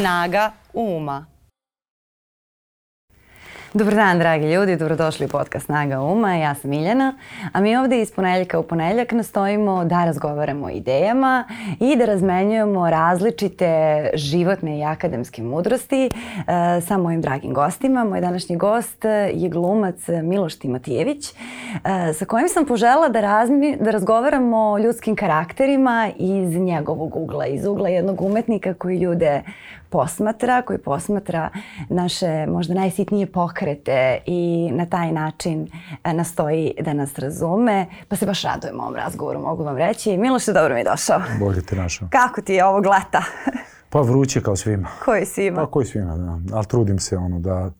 Snaga uma. Dobar dan, dragi ljudi, dobrodošli u podcast Snaga Uma, ja sam Miljana, a mi ovde iz ponedeljka u ponedeljak nastojimo da razgovaramo o idejama i da razmenjujemo različite životne i akademske mudrosti uh, sa mojim dragim gostima. Moj današnji gost je glumac Miloš Timatijević, uh, sa kojim sam požela da, razmi, da razgovaramo o ljudskim karakterima iz njegovog ugla, iz ugla jednog umetnika koji ljude posmatra, koji posmatra naše možda najsitnije pokrete i na taj način e, nastoji da nas razume. Pa se baš radujem ovom razgovoru, mogu vam reći. Miloše, dobro mi došao. Bolje ti našao. Kako ti je ovog leta? Pa vruće kao svima. Koji svima? Pa koji svima, da. Ali trudim se ono da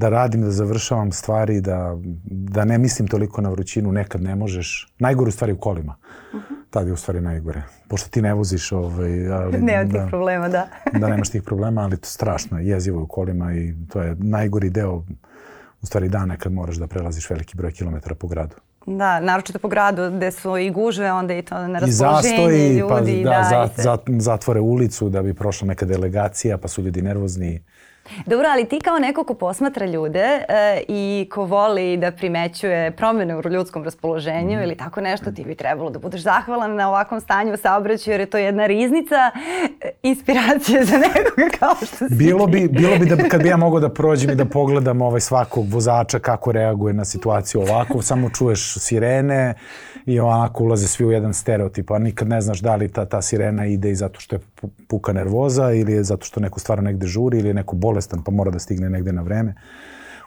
da radim, da završavam stvari, da, da ne mislim toliko na vrućinu, nekad ne možeš. Najgore stvari u kolima. Uh -huh. Tad je u stvari najgore. Pošto ti ne voziš, ovaj, ali... Nema tih da, problema, da. da nemaš tih problema, ali to strašno je, jezivo u kolima i to je najgori deo u stvari dana kad moraš da prelaziš veliki broj kilometara po gradu. Da, naročito po gradu gde su i gužve, onda i to na raspoloženje ljudi. Pa, da, da, zat, zat, zatvore ulicu da bi prošla neka delegacija, pa su ljudi nervozni. Dobro, ali ti kao neko ko posmatra ljude e, i ko voli da primećuje promene u ljudskom raspoloženju mm. ili tako nešto, ti bi trebalo da budeš zahvalan na ovakvom stanju saobraćaju jer je to jedna riznica e, inspiracije za nekoga kao što si bilo bi, bilo bi da kad bi ja mogao da prođem i da pogledam ovaj svakog vozača kako reaguje na situaciju ovako, samo čuješ sirene i onako ulaze svi u jedan stereotip, a nikad ne znaš da li ta, ta sirena ide i zato što je puka nervoza ili je zato što neko stvarno negde žuri ili je neko bolestan pa mora da stigne negde na vreme.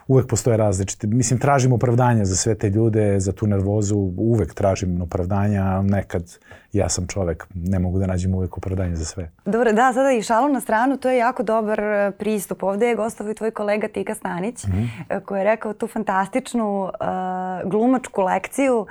Uvek postoje različite. Mislim, tražim opravdanja za sve te ljude, za tu nervozu. Uvek tražim opravdanja, nekad ja sam čovek, ne mogu da nađem uvek opravdanje za sve. Dobro, da, sada i šalu na stranu, to je jako dobar e, pristup. Ovde je gostavo i tvoj kolega Tika Stanić, mm -hmm. koji je rekao tu fantastičnu uh, glumačku lekciju, uh,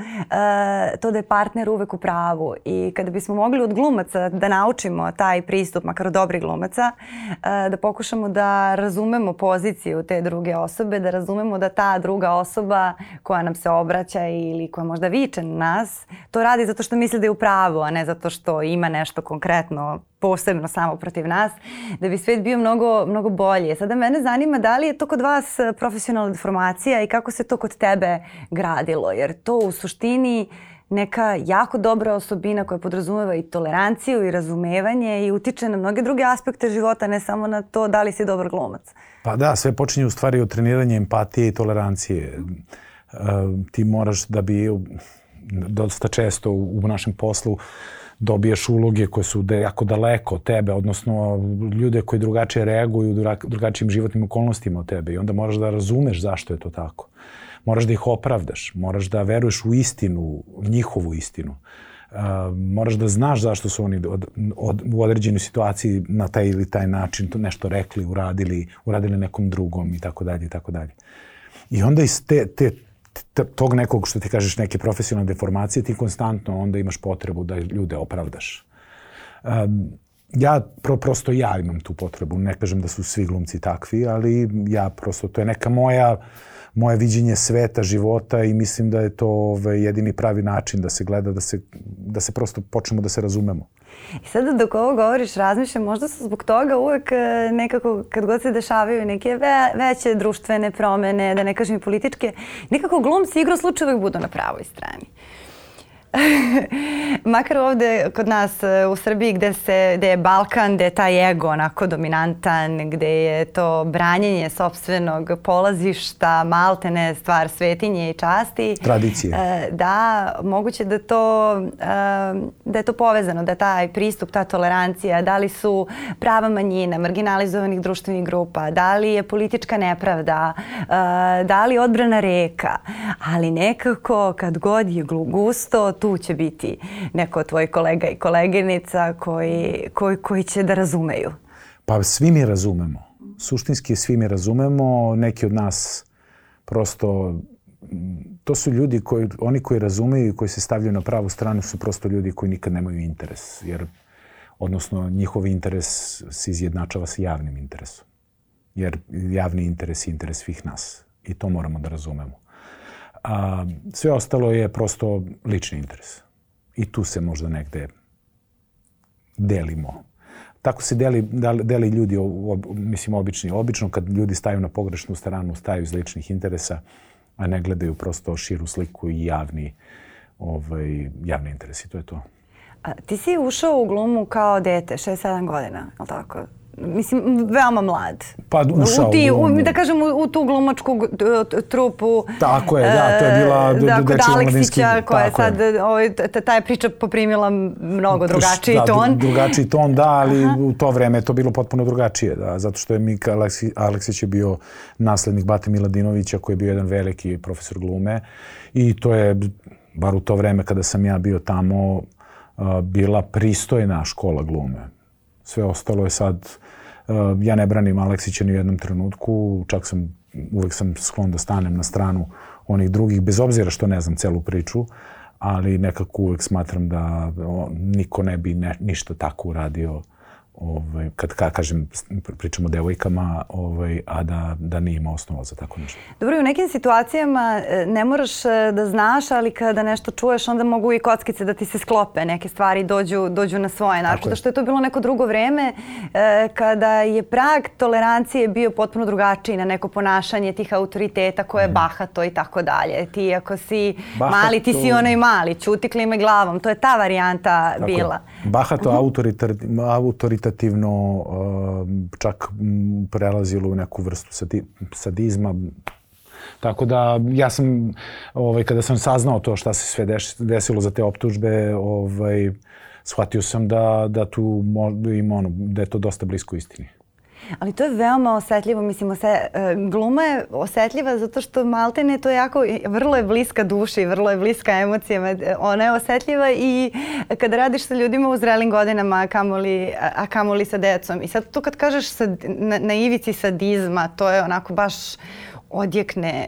to da je partner uvek u pravu. I kada bismo mogli od glumaca da naučimo taj pristup, makar od dobrih glumaca, uh, da pokušamo da razumemo poziciju te druge osobe, da razumemo da ta druga osoba koja nam se obraća ili koja možda viče na nas, to radi zato što misli da je u pravu pravu, a ne zato što ima nešto konkretno posebno samo protiv nas, da bi svet bio mnogo, mnogo bolji. Sada mene zanima da li je to kod vas e, profesionalna deformacija i kako se to kod tebe gradilo, jer to u suštini neka jako dobra osobina koja podrazumeva i toleranciju i razumevanje i utiče na mnoge druge aspekte života, ne samo na to da li si dobar glumac. Pa da, sve počinje u stvari od treniranja empatije i tolerancije. Uh, ti moraš da bi dosta često u, u našem poslu dobijaš uloge koje su de, jako daleko od tebe, odnosno ljude koji drugačije reaguju u drugačijim životnim okolnostima od tebe i onda moraš da razumeš zašto je to tako. Moraš da ih opravdaš, moraš da veruješ u istinu, u njihovu istinu. Uh, moraš da znaš zašto su oni od, od, u određenoj situaciji na taj ili taj način to nešto rekli, uradili, uradili nekom drugom i tako dalje i tako dalje. I onda iz te, te tog nekog, što ti kažeš, neke profesionalne deformacije, ti konstantno onda imaš potrebu da ljude opravdaš. Um, ja, pro, prosto ja imam tu potrebu. Ne kažem da su svi glumci takvi, ali ja prosto, to je neka moja, moje viđenje sveta, života i mislim da je to ovaj, jedini pravi način da se gleda, da se, da se prosto počnemo da se razumemo. I sada dok ovo govoriš, razmišljam, možda su zbog toga uvek e, nekako, kad god se dešavaju neke ve, veće društvene promene, da ne kažem i političke, nekako glumci igro slučaj uvek budu na pravoj strani. Makar ovde kod nas e, u Srbiji gde, se, gde je Balkan, gde je taj ego onako dominantan, gde je to branjenje sobstvenog polazišta, maltene stvar svetinje i časti. Tradicije. E, da, moguće da, to, e, da je to povezano, da taj pristup, ta tolerancija, da li su prava manjina, marginalizovanih društvenih grupa, da li je politička nepravda, da li odbrana reka, ali nekako kad god je gusto, tu će biti neko od tvojih kolega i koleginica koji, koji, koji će da razumeju. Pa svi mi razumemo. Suštinski svi mi razumemo. Neki od nas prosto to su ljudi koji, oni koji razumeju i koji se stavljaju na pravu stranu su prosto ljudi koji nikad nemaju interes. Jer, odnosno, njihov interes se izjednačava sa javnim interesom. Jer javni interes je interes svih nas. I to moramo da razumemo. A sve ostalo je prosto lični interes. I tu se možda negde delimo. tako se deli, deli ljudi, mislim obični. Obično kad ljudi staju na pogrešnu stranu, staju iz ličnih interesa, a ne gledaju prosto širu sliku i javni, ovaj, javni interes i to je to. A, ti si ušao u glumu kao dete, 6-7 godina, je li tako? Mislim, veoma mlad. Pa ušao. U ti, u, da kažem, u, u tu glumačku trupu. Tako je, da, to je bila da, kod Aleksića, koja je sad, ovaj, ta je priča poprimila mnogo drugačiji da, ton. drugačiji ton, da, ali Aha. u to vreme je to bilo potpuno drugačije, da, zato što je Mika Aleksi, Aleksić je bio naslednik Bate Miladinovića, koji je bio jedan veliki profesor glume i to je, bar u to vreme kada sam ja bio tamo, bila pristojna škola glume. Sve ostalo je sad Uh, ja ne branim Aleksića ni u jednom trenutku, čak sam, uvek sam sklon da stanem na stranu onih drugih, bez obzira što ne znam celu priču, ali nekako uvek smatram da niko ne bi ne, ništa tako uradio ovaj, kad ka, kažem, pričamo o devojkama, ovaj, a da, da nije ima osnova za tako nešto. Dobro, u nekim situacijama e, ne moraš e, da znaš, ali kada nešto čuješ, onda mogu i kockice da ti se sklope, neke stvari dođu, dođu na svoje. Naravno, što je to bilo neko drugo vreme, e, kada je prag tolerancije bio potpuno drugačiji na neko ponašanje tih autoriteta koje je mm. bahato i tako dalje. Ti ako si bahato... mali, ti si onaj mali, čuti klime glavom. To je ta varijanta tako bila. Bahato, uh -huh. autoritar, kvalitativno uh, čak prelazilo u neku vrstu sadizma. Tako da ja sam, ovaj, kada sam saznao to šta se sve desilo za te optužbe, ovaj, shvatio sam da, da tu ima ono, da je to dosta blisko istini. Ali to je veoma osetljivo, mislim, ose, e, gluma je osetljiva zato što maltene to je jako, vrlo je bliska duši, vrlo je bliska emocijama. Ona je osetljiva i kada radiš sa ljudima u zrelim godinama, a kamoli, a kamoli sa decom. I sad to kad kažeš sad, na, na ivici sadizma, to je onako baš odjekne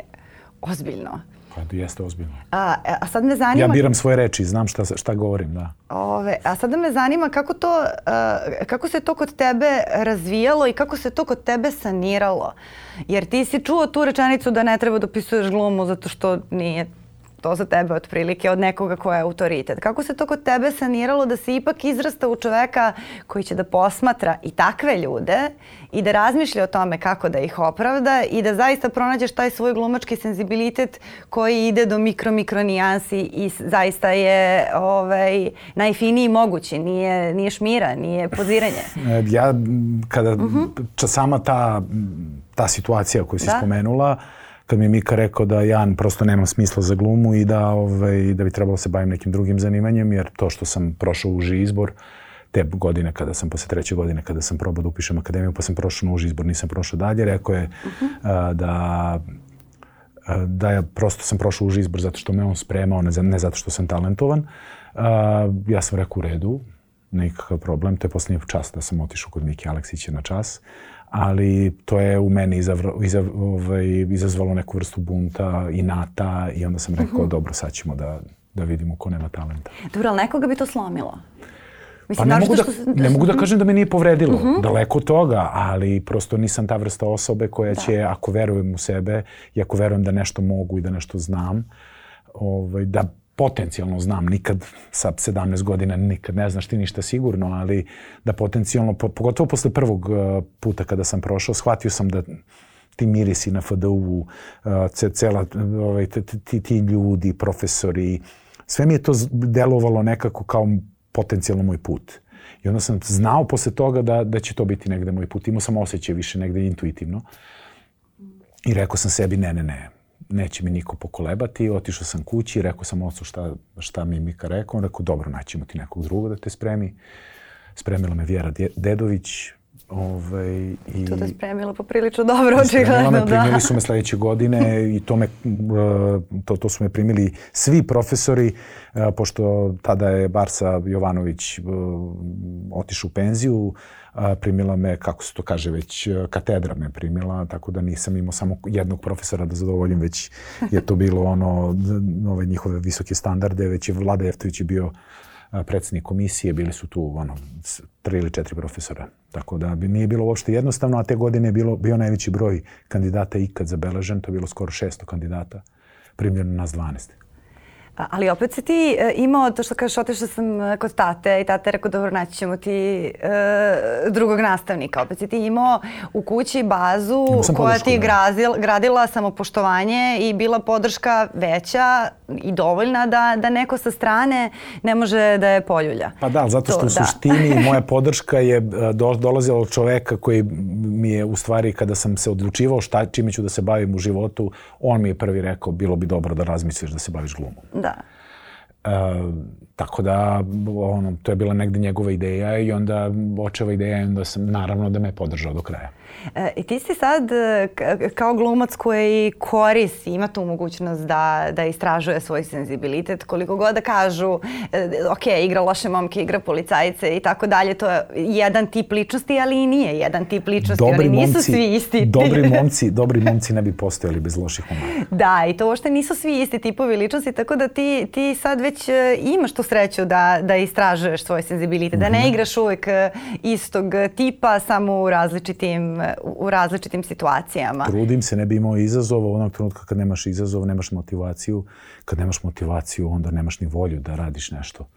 ozbiljno. Pa jeste ozbiljno. A, a sad me zanima... Ja biram svoje reči, znam šta, šta govorim, da. Ove, a sada me zanima kako, to, uh, kako se to kod tebe razvijalo i kako se to kod tebe saniralo. Jer ti si čuo tu rečenicu da ne treba da opisuješ glumu zato što nije to za tebe otprilike od nekoga ko je autoritet. Kako se to kod tebe saniralo da se ipak izrasta u čoveka koji će da posmatra i takve ljude i da razmišlja o tome kako da ih opravda i da zaista pronađeš taj svoj glumački senzibilitet koji ide do mikro, mikro nijansi i zaista je ovaj, najfiniji mogući. Nije, nije šmira, nije poziranje. Ja, kada uh mhm. -huh. sama ta, ta situacija koju si da. spomenula, kad mi je Mika rekao da ja prosto nemam smisla za glumu i da, ovaj, da bi trebalo da se bavim nekim drugim zanimanjem, jer to što sam prošao uži izbor, te godine kada sam, posle treće godine kada sam probao da upišem akademiju, pa sam prošao na uži izbor, nisam prošao dalje, rekao je uh -huh. a, da da ja prosto sam prošao uži izbor zato što me on spremao, ne, ne zato što sam talentovan. A, ja sam rekao u redu, nikakav problem, to je posljednji čas da sam otišao kod Miki Aleksića na čas ali to je u meni izav, izav, ovaj, izazvalo neku vrstu bunta i nata i onda sam rekao, uh mhm. -huh. dobro, sad ćemo da, da vidimo ko nema talenta. Dobro, ali nekoga bi to slomilo? Mislim, pa ne mogu, da, što... ne mogu da kažem da me nije povredilo, uh mhm. -huh. daleko od toga, ali prosto nisam ta vrsta osobe koja da. će, ako verujem u sebe i ako verujem da nešto mogu i da nešto znam, ovaj, da potencijalno znam, nikad sa 17 godina nikad ne znaš ti ništa sigurno, ali da potencijalno, pogotovo posle prvog uh, puta kada sam prošao, shvatio sam da ti mirisi na FDU, uh, cela, ovaj, ti, ti ljudi, profesori, sve mi je to delovalo nekako kao potencijalno moj put. I onda sam znao posle toga da, da će to biti negde moj put. Imao sam osjećaj više negde intuitivno. I rekao sam sebi, ne, ne, ne, neće mi niko pokolebati. Otišao sam kući, rekao sam ocu šta, šta mi Mika rekao. On rekao, dobro, naćemo ti nekog drugog da te spremi. Spremila me Vjera Dedović, Ovaj, i, to te spremilo poprilično dobro, očigledno. Me, primili su me sledeće godine i to, me, to, to su me primili svi profesori, pošto tada je Barsa Jovanović otišao u penziju, primila me, kako se to kaže, već katedra me primila, tako da nisam imao samo jednog profesora da zadovoljim, već je to bilo ono, ove njihove visoke standarde, već je Vlada Jeftović je bio predsednik komisije, bili su tu ono, tri ili četiri profesora. Tako da bi nije bilo uopšte jednostavno, a te godine je bilo, bio najveći broj kandidata ikad zabeležen, to je bilo skoro 600 kandidata, primljeno nas 12. Ali opet si ti uh, imao to što kažeš, otišla sam e, kod tate i tate rekao dobro naći ćemo ti uh, drugog nastavnika. Opet si ti imao u kući bazu koja ti je da. grazil, gradila samopoštovanje i bila podrška veća i dovoljna da, da neko sa strane ne može da je poljulja. Pa da, zato što to, u da. suštini da. moja podrška je do, dolazila od čoveka koji mi je u stvari kada sam se odlučivao šta, čime ću da se bavim u životu, on mi je prvi rekao bilo bi dobro da razmisliš da se baviš glumom. Da. Uh, tako da, ono, to je bila negde njegova ideja i onda očeva ideja i onda sam naravno da me podržao do kraja. E, I ti si sad e, kao glumac koji koristi, ima tu mogućnost da, da istražuje svoj senzibilitet, koliko god da kažu, e, ok, igra loše momke, igra policajice i tako dalje, to je jedan tip ličnosti, ali i nije jedan tip ličnosti, dobri ali nisu momci, svi isti. Dobri momci, dobri momci ne bi postojali bez loših momaka. Da, i to uopšte nisu svi isti tipovi ličnosti, tako da ti, ti sad već imaš tu sreću da, da istražuješ svoj senzibilitet, mm -hmm. da ne mhm. igraš uvek istog tipa, samo u različitim u različitim situacijama. Trudim se, ne bi imao izazova onog trenutka kad nemaš izazov, nemaš motivaciju. Kad nemaš motivaciju, onda nemaš ni volju da radiš nešto.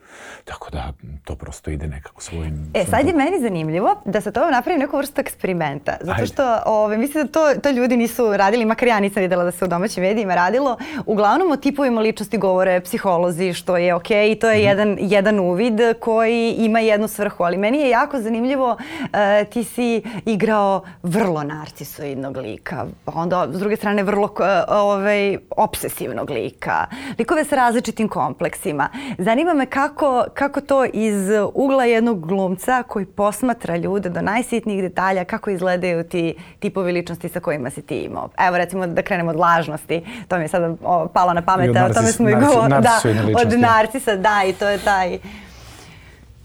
Tako da to prosto ide nekako svojim... E, sad je meni zanimljivo da se to napravi neku vrstu eksperimenta. Zato što ove, mislim da to, to ljudi nisu radili, makar ja nisam videla da se u domaćim medijima radilo. Uglavnom o tipovima ličnosti govore psiholozi, što je okej okay, i to je mm. jedan, jedan uvid koji ima jednu svrhu. Ali meni je jako zanimljivo, uh, ti si igrao vrlo narcisoidnog lika, onda s druge strane vrlo uh, ovaj, obsesivnog lika, likove sa različitim kompleksima. Zanima me kako, kako to iz ugla jednog glumca koji posmatra ljude do najsitnijih detalja, kako izgledaju ti tipovi ličnosti sa kojima si ti imao. Evo recimo da krenemo od lažnosti, to mi je sada palo na pamet, o tome smo i govorili. Da, od narcisa, da, i to je taj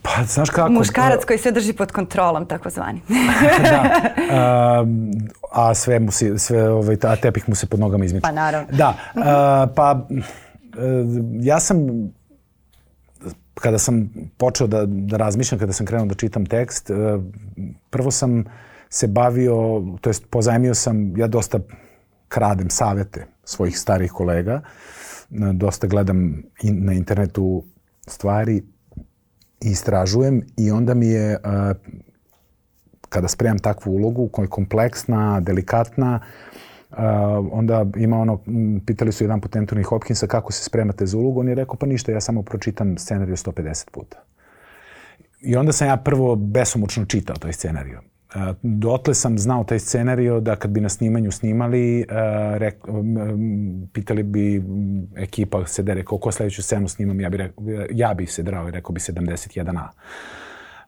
Pa, znaš kako... Muškarac koji se drži pod kontrolom, takozvani. da. A, a sve mu se, sve, ovaj, a tepih mu se pod nogama izmiče. Pa naravno. Da. A, pa, ja sam kada sam počeo da, da razmišljam, kada sam krenuo da čitam tekst, prvo sam se bavio, to jest pozajmio sam, ja dosta kradem savete svojih starih kolega, dosta gledam in, na internetu stvari, istražujem i onda mi je, kada spremam takvu ulogu koja je kompleksna, delikatna, onda ima ono, pitali su jedan put Anthony Hopkinsa kako se spremate za ulogu, on je rekao pa ništa, ja samo pročitam scenariju 150 puta. I onda sam ja prvo besomučno čitao taj scenariju. Dotle sam znao taj scenario da kad bi na snimanju snimali, rek, pitali bi ekipa se da rekao ko sledeću scenu snimam, ja bi, rekao, ja bi se drao i rekao bi 71A.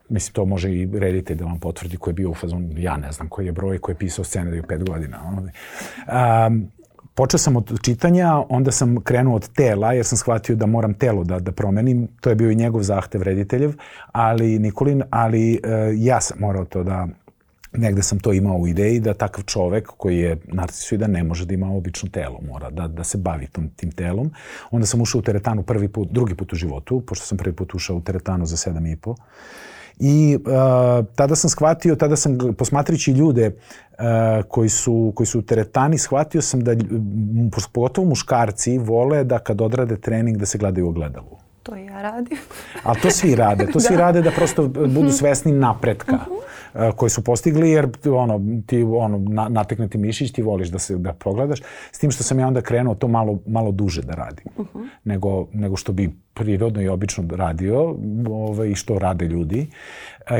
Mislim, to može i reditelj da vam potvrdi ko je bio u fazonu, ja ne znam koji je broj, koji je pisao scenariju pet godina. Um, počeo sam od čitanja, onda sam krenuo od tela, jer sam shvatio da moram telo da, da promenim. To je bio i njegov zahtev rediteljev, ali Nikolin, ali uh, ja sam morao to da negde sam to imao u ideji da takav čovek koji je narcisoida ne može da ima obično telo, mora da, da se bavi tom, tim telom. Onda sam ušao u teretanu prvi put, drugi put u životu, pošto sam prvi put ušao u teretanu za sedam i po. I uh, tada sam shvatio, tada sam posmatrići ljude uh, koji, su, koji su u teretani, shvatio sam da pogotovo muškarci vole da kad odrade trening da se gledaju u ogledalu. To i ja radim. Ali to svi rade. To svi da. rade da prosto budu svesni napretka. Uh -huh koji su postigli, jer ono, ti ono, na, nateknuti mišić, ti voliš da se da pogledaš, s tim što sam ja onda krenuo to malo, malo duže da radim, uh -huh. nego, nego što bi prirodno i obično radio ovaj, i što rade ljudi.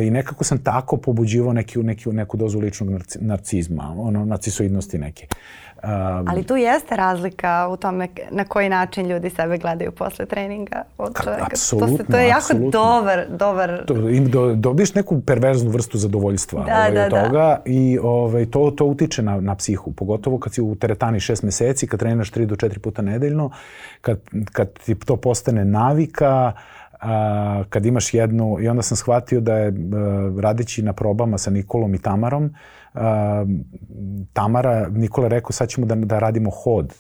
I nekako sam tako pobuđivao neki, neki, neku dozu ličnog narcizma, ono, narcisoidnosti neke. Um, Ali tu jeste razlika u tome na koji način ljudi sebe gledaju posle treninga od čoveka. Apsolutno, to, se, to je jako apsolutno. dobar, dobar... To, im do, dobiješ neku perverznu vrstu zadovoljstva da, ovaj, da, toga da. i ovaj, to, to utiče na, na psihu, pogotovo kad si u teretani šest meseci, kad treniraš tri do četiri puta nedeljno, kad, kad ti to postane navika, a, kad imaš jednu, i onda sam shvatio da je a, radeći na probama sa Nikolom i Tamarom, Tamara, Nikola je rekao sad ćemo da, da radimo hod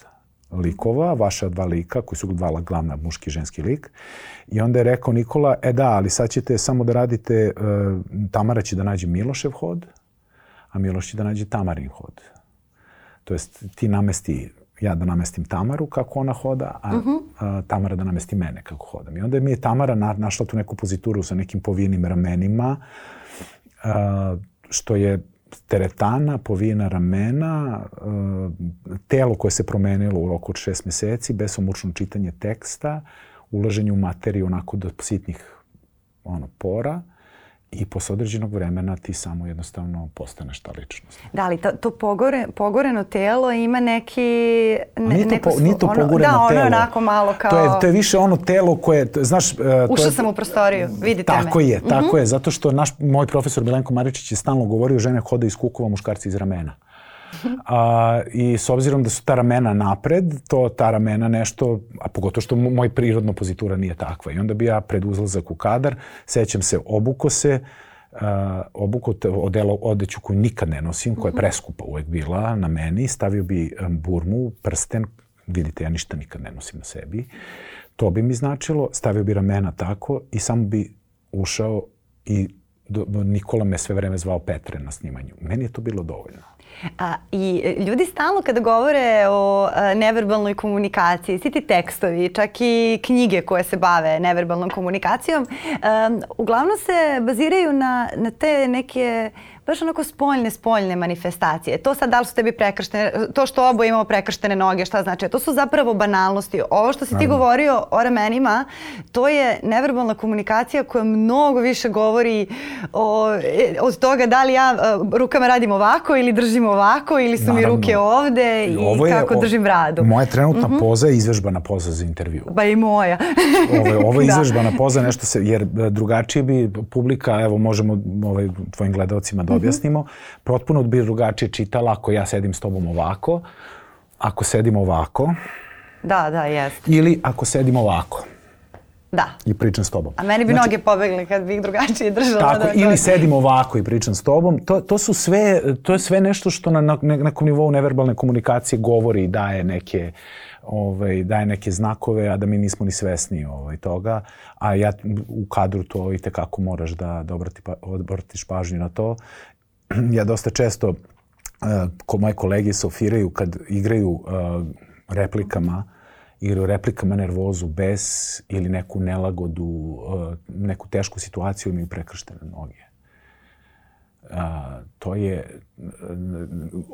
likova, vaša dva lika, koji su dva glavna muški i ženski lik. I onda je rekao Nikola, e da, ali sad ćete samo da radite, uh, Tamara će da nađe Milošev hod, a Miloš će da nađe Tamarin hod. To jest ti namesti ja da namestim Tamaru kako ona hoda, a, uh -huh. a Tamara da namesti mene kako hodam. I onda mi je Tamara na, našla tu neku pozituru sa nekim povijenim ramenima, a, što je teretana, povijena ramena, a, telo koje se promenilo u roku šest meseci, besomučno čitanje teksta, ulaženje u materiju onako do sitnih ono, pora, i posle određenog vremena ti samo jednostavno postaneš ta ličnost. Da li to, to pogore, pogoreno telo ima neki... Ne, nije, to, po, nije to ono, pogoreno da, telo. Da, ono je onako malo kao... To je, to je više ono telo koje, znaš... Uh, Ušla sam u prostoriju, vidite tako me. Tako je, tako mm -hmm. je, zato što naš, moj profesor Milenko Maričić je stalno govorio žene hoda iz kukova, muškarci iz ramena. A, I s obzirom da su ta ramena napred, to ta ramena nešto, a pogotovo što moj prirodno pozitura nije takva. I onda bi ja pred uzlazak u kadar, sećam se, obuko se, uh, obuko te, odelo, odeću koju nikad ne nosim, koja je mhm. preskupa uvek bila na meni, stavio bi burmu, prsten, vidite, ja ništa nikad ne nosim na sebi. To bi mi značilo, stavio bi ramena tako i samo bi ušao i Nikola me sve vreme zvao Petre na snimanju. Meni je to bilo dovoljno. A, I ljudi stalno kada govore o a, neverbalnoj komunikaciji, svi ti tekstovi, čak i knjige koje se bave neverbalnom komunikacijom, a, uglavnom se baziraju na, na te neke baš onako spoljne, spoljne manifestacije. To sad da li su tebi prekrštene, to što oboje imamo prekrštene noge, šta znači? To su zapravo banalnosti. Ovo što si ti govorio o ramenima, to je neverbalna komunikacija koja mnogo više govori o, od toga da li ja rukama radim ovako ili držim ovako ili su Naravno. mi ruke ovde i ovo je, kako držim bradu. Moja trenutna mm -hmm. poza je izvežbana poza za intervju. Ba i moja. ovo, je, ovo je da. izvežbana poza, nešto se, jer drugačije bi publika, evo možemo ovaj, tvojim gledalcima da objasnimo, potpuno bi drugačije čitala ako ja sedim s tobom ovako, ako sedim ovako. Da, da, jest. Ili ako sedim ovako. Da. I pričam s tobom. A meni bi znači, noge pobegli kad bih drugačije držala. Tako, da, ili sedim ovako i pričam s tobom. To, to, su sve, to je sve nešto što na, na nekom nivou neverbalne komunikacije govori i daje neke, ovaj, daje neke znakove, a da mi nismo ni svesni ovaj, toga. A ja u kadru to i tekako moraš da, da obrati, pa, obratiš pažnju na to ja dosta često, uh, ko moje kolege sofiraju kad igraju uh, replikama, igraju replikama nervozu bez ili neku nelagodu, uh, neku tešku situaciju imaju prekrštene noge. A, to je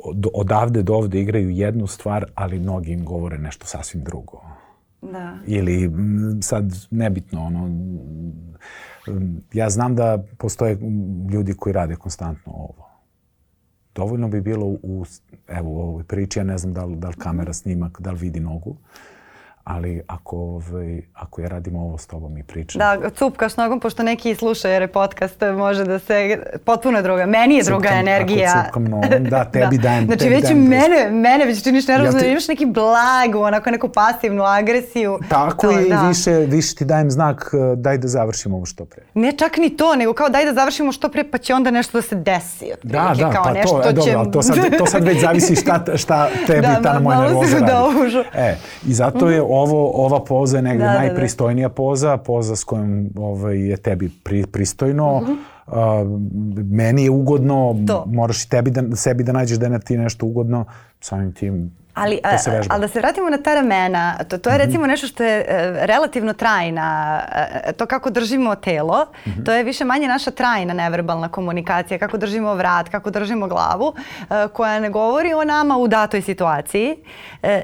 od, odavde do ovde igraju jednu stvar, ali mnogi im govore nešto sasvim drugo. Da. Ili sad nebitno ono ja znam da postoje ljudi koji rade konstantno ovo. Dovoljno bi bilo u, evo, u ovoj priči, ja ne znam da li, da li kamera snima, da li vidi nogu, ali ako, ovaj, ako ja radim ovo s tobom i pričam... Da, cupkaš nogom, pošto neki slušaju jer je podcast, može da se... Potpuno druga. Meni je druga cupkam, energija. Ako cupkam nogom, da, tebi da. dajem... Znači tebi već dajem mene, mene već činiš nervozno, ja te... imaš neki blagu, onako neku pasivnu agresiju. Tako to, i da. više, više ti dajem znak eh, daj da završimo ovo što pre. Ne čak ni to, nego kao daj da završimo što pre, pa će onda nešto da se desi. Da, da, kao pa nešto to, e, dobro, će... to, sad, to sad već zavisi šta, šta tebi da, ta na moja nervoza radi. Da, e, I zato je ovo, ova poza je negde da, najpristojnija da, da. poza, poza s kojom ovaj, je tebi pri, pristojno. Mm -hmm. Uh, meni je ugodno, to. moraš i tebi da, sebi da nađeš da je ti nešto ugodno, samim tim Ali, to se vežba. ali da se vratimo na ta ramena, to, to je mhm. recimo nešto što je uh, relativno trajna, uh, to kako držimo telo, mm -hmm. to je više manje naša trajna neverbalna komunikacija, kako držimo vrat, kako držimo glavu, koja ne govori o nama u datoj situaciji,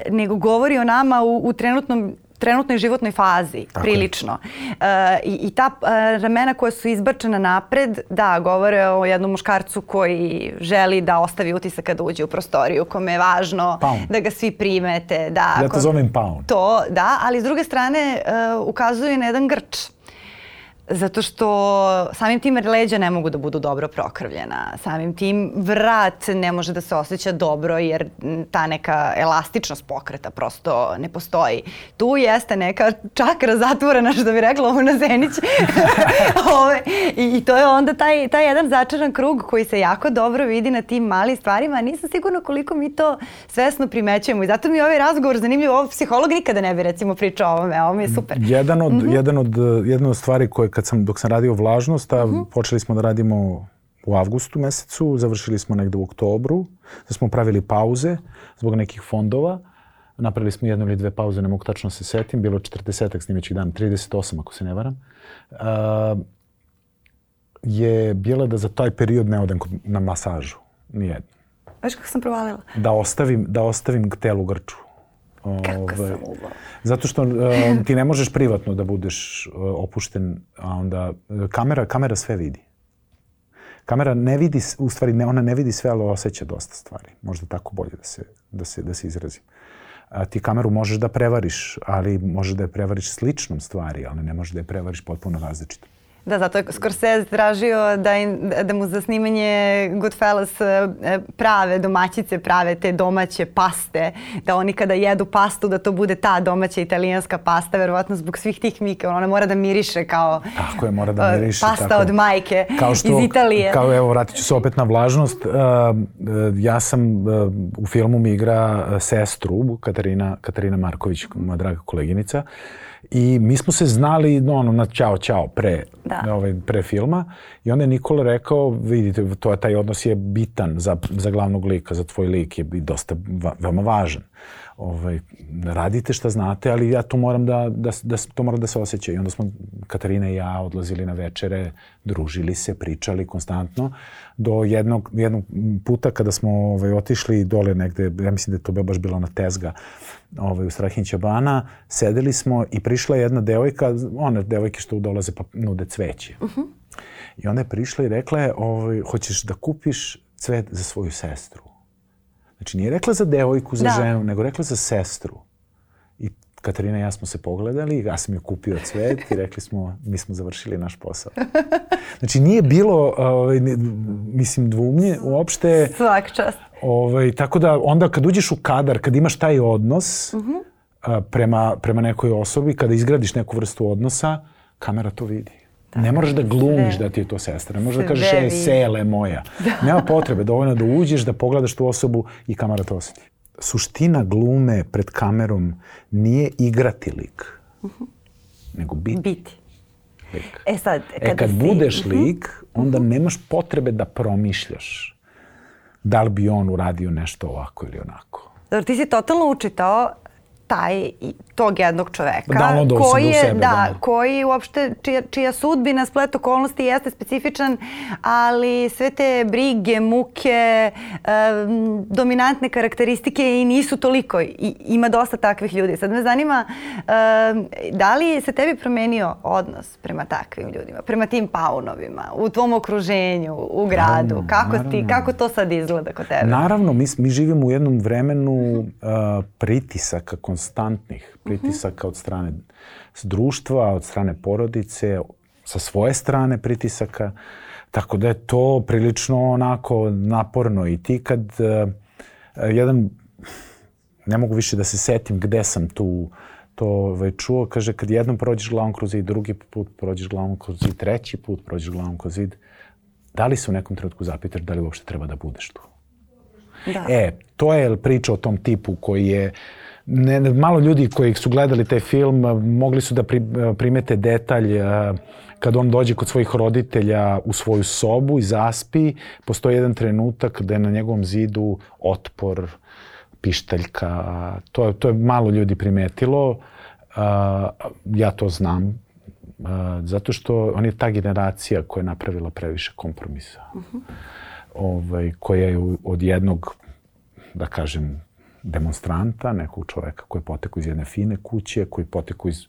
nego govori o nama u, u trenutnom trenutnoj životnoj fazi, Tako prilično. E, i, I ta e, ramena koja su izbačena napred, da, govore o jednom muškarcu koji želi da ostavi utisak kada uđe u prostoriju, kome je važno Pound. da ga svi primete. Da, ja to zovem pound. To, da, ali s druge strane e, ukazuje na jedan grč Zato što samim tim leđa ne mogu da budu dobro prokrvljena. Samim tim vrat ne može da se osjeća dobro jer ta neka elastičnost pokreta prosto ne postoji. Tu jeste neka čakra zatvorena što bi rekla ovo na Zenić. Ove, i, I to je onda taj, taj jedan začaran krug koji se jako dobro vidi na tim malim stvarima. Nisam sigurna koliko mi to svesno primećujemo i zato mi je ovaj razgovor zanimljiv. Ovo psiholog nikada ne bi recimo pričao o ovome. Ovo mi je super. Jedan od, mm -hmm. jedan od, jedna od stvari koje kad sam, dok sam radio vlažnost, a mhm. -huh. počeli smo da radimo u avgustu mesecu, završili smo negde u oktobru, da smo pravili pauze zbog nekih fondova, napravili smo jednu ili dve pauze, ne mogu tačno da se setim, bilo 40 snimećih dana, 38 ako se ne varam, uh, je bila da za taj period ne odem na masažu, nijedno. Znaš kako sam provalila? Da ostavim, da ostavim telu grču. Kako Ove, sam uvao. Zato što uh, ti ne možeš privatno da budeš uh, opušten, a onda uh, kamera, kamera sve vidi. Kamera ne vidi, u stvari ne, ona ne vidi sve, ali osjeća dosta stvari. Možda tako bolje da se, da se, da se izrazim. A, ti kameru možeš da prevariš, ali možeš da je prevariš sličnom stvari, ali ne možeš da je prevariš potpuno različito. Da, zato je Scorsese tražio da, im, da mu za snimanje Goodfellas e, prave domaćice, prave te domaće paste, da oni kada jedu pastu da to bude ta domaća italijanska pasta, verovatno zbog svih tih mika, ona mora da miriše kao tako je, mora da miriše, pasta tako od majke kao što, iz Italije. Kao evo, vratit ću se opet na vlažnost. Uh, ja sam, uh, u filmu mi igra sestru, Katarina, Katarina Marković, moja draga koleginica, I mi smo se znali ono, na čao čao pre, da. ovaj, pre filma i onda je Nikola rekao, vidite, to, taj odnos je bitan za, za glavnog lika, za tvoj lik je dosta va, veoma važan. Ovaj, radite šta znate, ali ja to moram da, da, da, to mora da se osjeća. I onda smo Katarina i ja odlazili na večere, družili se, pričali konstantno do jednog, jednog puta kada smo ovaj, otišli dole negde, ja mislim da je to baš bilo na Tezga, ovaj, u Strahinća bana, sedeli smo i prišla jedna devojka, one devojke što dolaze pa nude cveće. Uh -huh. I ona je prišla i rekla je, ovaj, hoćeš da kupiš cvet za svoju sestru. Znači nije rekla za devojku, za da. ženu, nego rekla za sestru. I Katarina i ja smo se pogledali, ja sam joj kupio cvet i rekli smo, mi smo završili naš posao. Znači nije bilo, ovaj, mislim, dvumnje uopšte. Svak čast. Ovaj, tako da onda kad uđeš u kadar, kad imaš taj odnos uh -huh. a, prema, prema nekoj osobi, kada izgradiš neku vrstu odnosa, kamera to vidi. Da, ne moraš da glumiš sve. da ti je to sestra. Ne možeš da kažeš, ej, sele moja. Da. Nema potrebe, dovoljno da uđeš, da pogledaš tu osobu i kamera to osjeti. Suština glume pred kamerom nije igrati lik, uh -huh. nego biti. Biti. Lik. E sad, kada e, kad si... budeš mhm. lik, onda uh -huh. nemaš potrebe da promišljaš da li bi on uradio nešto ovako ili onako. Dobro, ti si totalno učitao taj, tog jednog čoveka. Da, koji je, sebe, da, da, koji uopšte, čija, čija sudbina, splet okolnosti jeste specifičan, ali sve te brige, muke, um, dominantne karakteristike i nisu toliko. I, ima dosta takvih ljudi. Sad me zanima, um, da li se tebi promenio odnos prema takvim ljudima, prema tim paunovima, u tvom okruženju, u gradu? Naravno, kako, naravno. Ti, kako to sad izgleda kod tebe? Naravno, mi, mi živimo u jednom vremenu uh, pritisaka, konstantnih pritisaka od strane društva, od strane porodice, sa svoje strane pritisaka. Tako da je to prilično onako naporno i ti kad uh, jedan, ne mogu više da se setim gde sam tu to ovaj, čuo, kaže kad jednom prođeš glavom kroz zid, drugi put prođeš glavom kroz zid, treći put prođeš glavom kroz zid, da li se u nekom trenutku zapitaš da li uopšte treba da budeš tu? Da. E, to je priča o tom tipu koji je ne, malo ljudi koji su gledali taj film mogli su da pri, primete detalj kad on dođe kod svojih roditelja u svoju sobu i zaspi, postoji jedan trenutak da je na njegovom zidu otpor, pištaljka. To, to je malo ljudi primetilo. ja to znam. zato što on je ta generacija koja je napravila previše kompromisa. Uh -huh. ovaj, koja je od jednog, da kažem, demonstranta, nekog čoveka koji je potekao iz jedne fine kuće, koji je potekao iz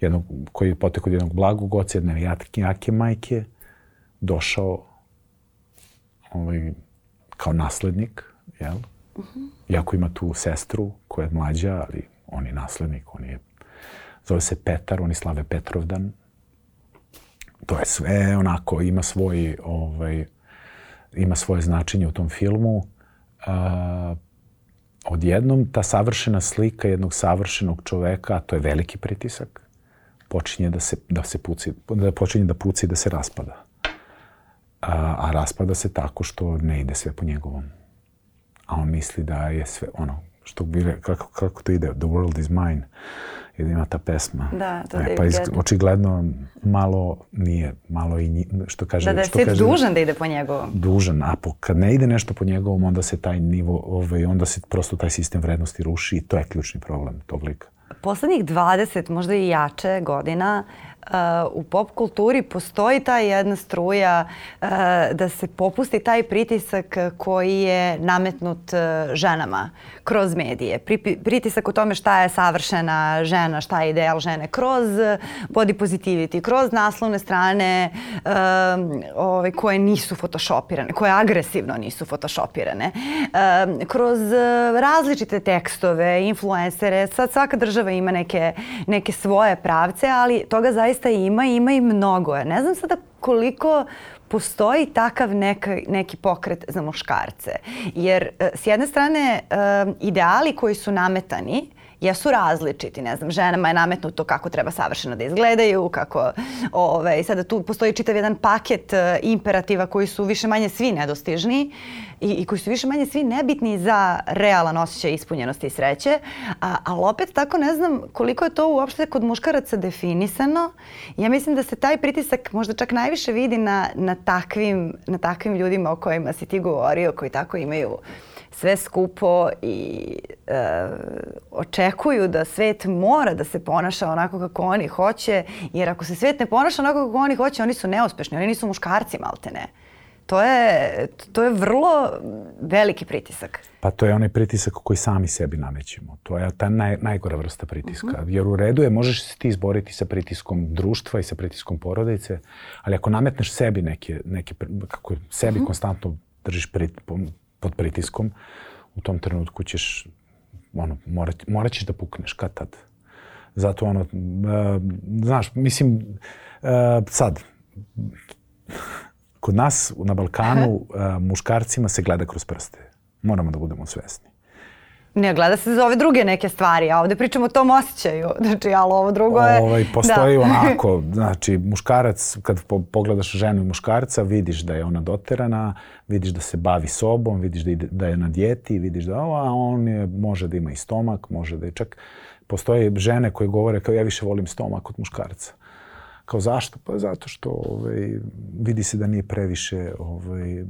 jednog, koji je potekao iz jednog blagog oca, jedne jake, jake majke, došao ovaj, kao naslednik, jel? Uh -huh. Iako ima tu sestru koja je mlađa, ali on je naslednik, on je, zove se Petar, oni slave Petrovdan. To je sve onako, ima svoj, ovaj, ima svoje značenje u tom filmu. Uh, odjednom ta savršena slika jednog savršenog čoveka, a to je veliki pritisak, počinje da se, da se puci, da počinje da puci i da se raspada. A, a raspada se tako što ne ide sve po njegovom. A on misli da je sve, ono, što bi, kako, kako to ide, The World is Mine, i da ima ta pesma. Da, to e, pa iz, očigledno malo nije, malo i nji, što kaže... Da, da je što svet dužan da ide po njegovom. Dužan, a po, kad ne ide nešto po njegovom, onda se taj nivo, ovaj, onda se prosto taj sistem vrednosti ruši i to je ključni problem tog lika. Poslednjih 20, možda i jače godina, u pop kulturi postoji ta jedna struja uh, da se popusti taj pritisak koji je nametnut uh, ženama kroz medije. Pritisak o tome šta je savršena žena, šta je ideal žene, kroz body positivity, kroz naslovne strane um, ovaj, koje nisu photoshopirane, koje agresivno nisu photoshopirane, kroz različite tekstove, influencere, sad svaka država ima neke, neke svoje pravce, ali toga zaista zaista ima, ima i mnogo. Ja ne znam sada koliko postoji takav neka, neki pokret za muškarce. Jer e, s jedne strane e, ideali koji su nametani jesu različiti. Ne znam, ženama je nametnuto kako treba savršeno da izgledaju, kako ove, sada tu postoji čitav jedan paket e, imperativa koji su više manje svi nedostižni i, i koji su više manje svi nebitni za realan osjećaj ispunjenosti i sreće. A, ali opet tako ne znam koliko je to uopšte kod muškaraca definisano. Ja mislim da se taj pritisak možda čak najviše vidi na, na, takvim, na takvim ljudima o kojima si ti govorio, koji tako imaju sve skupo i e, očekuju da svet mora da se ponaša onako kako oni hoće, jer ako se svet ne ponaša onako kako oni hoće, oni su neuspešni, oni nisu muškarci malte ne. To je, to je vrlo veliki pritisak. Pa to je onaj pritisak koji sami sebi namećemo. To je ta naj, najgora vrsta pritiska. Uh mhm. -huh. Jer u redu je, možeš se ti izboriti sa pritiskom društva i sa pritiskom porodice, ali ako nametneš sebi neke, neke kako sebi uh mhm. -huh. konstantno držiš prit, pod pritiskom, u tom trenutku ćeš, ono, morat, morat ćeš da pukneš kad tad. Zato ono, uh, znaš, mislim, uh, sad, kod nas na Balkanu uh, muškarcima se gleda kroz prste. Moramo da budemo svesni. Ne, gleda se za ove druge neke stvari, a ovde pričamo o tom osjećaju. Znači, ali ovo drugo je... Ovaj, postoji da. onako, znači, muškarac, kad po, pogledaš ženu i muškarca, vidiš da je ona doterana, vidiš da se bavi sobom, vidiš da, ide, da je na dijeti, vidiš da a on je, može da ima i stomak, može da je čak... Postoje žene koje govore kao ja više volim stomak od muškarca. Kao zašto? Pa zato što ovaj, vidi se da nije previše, ovaj,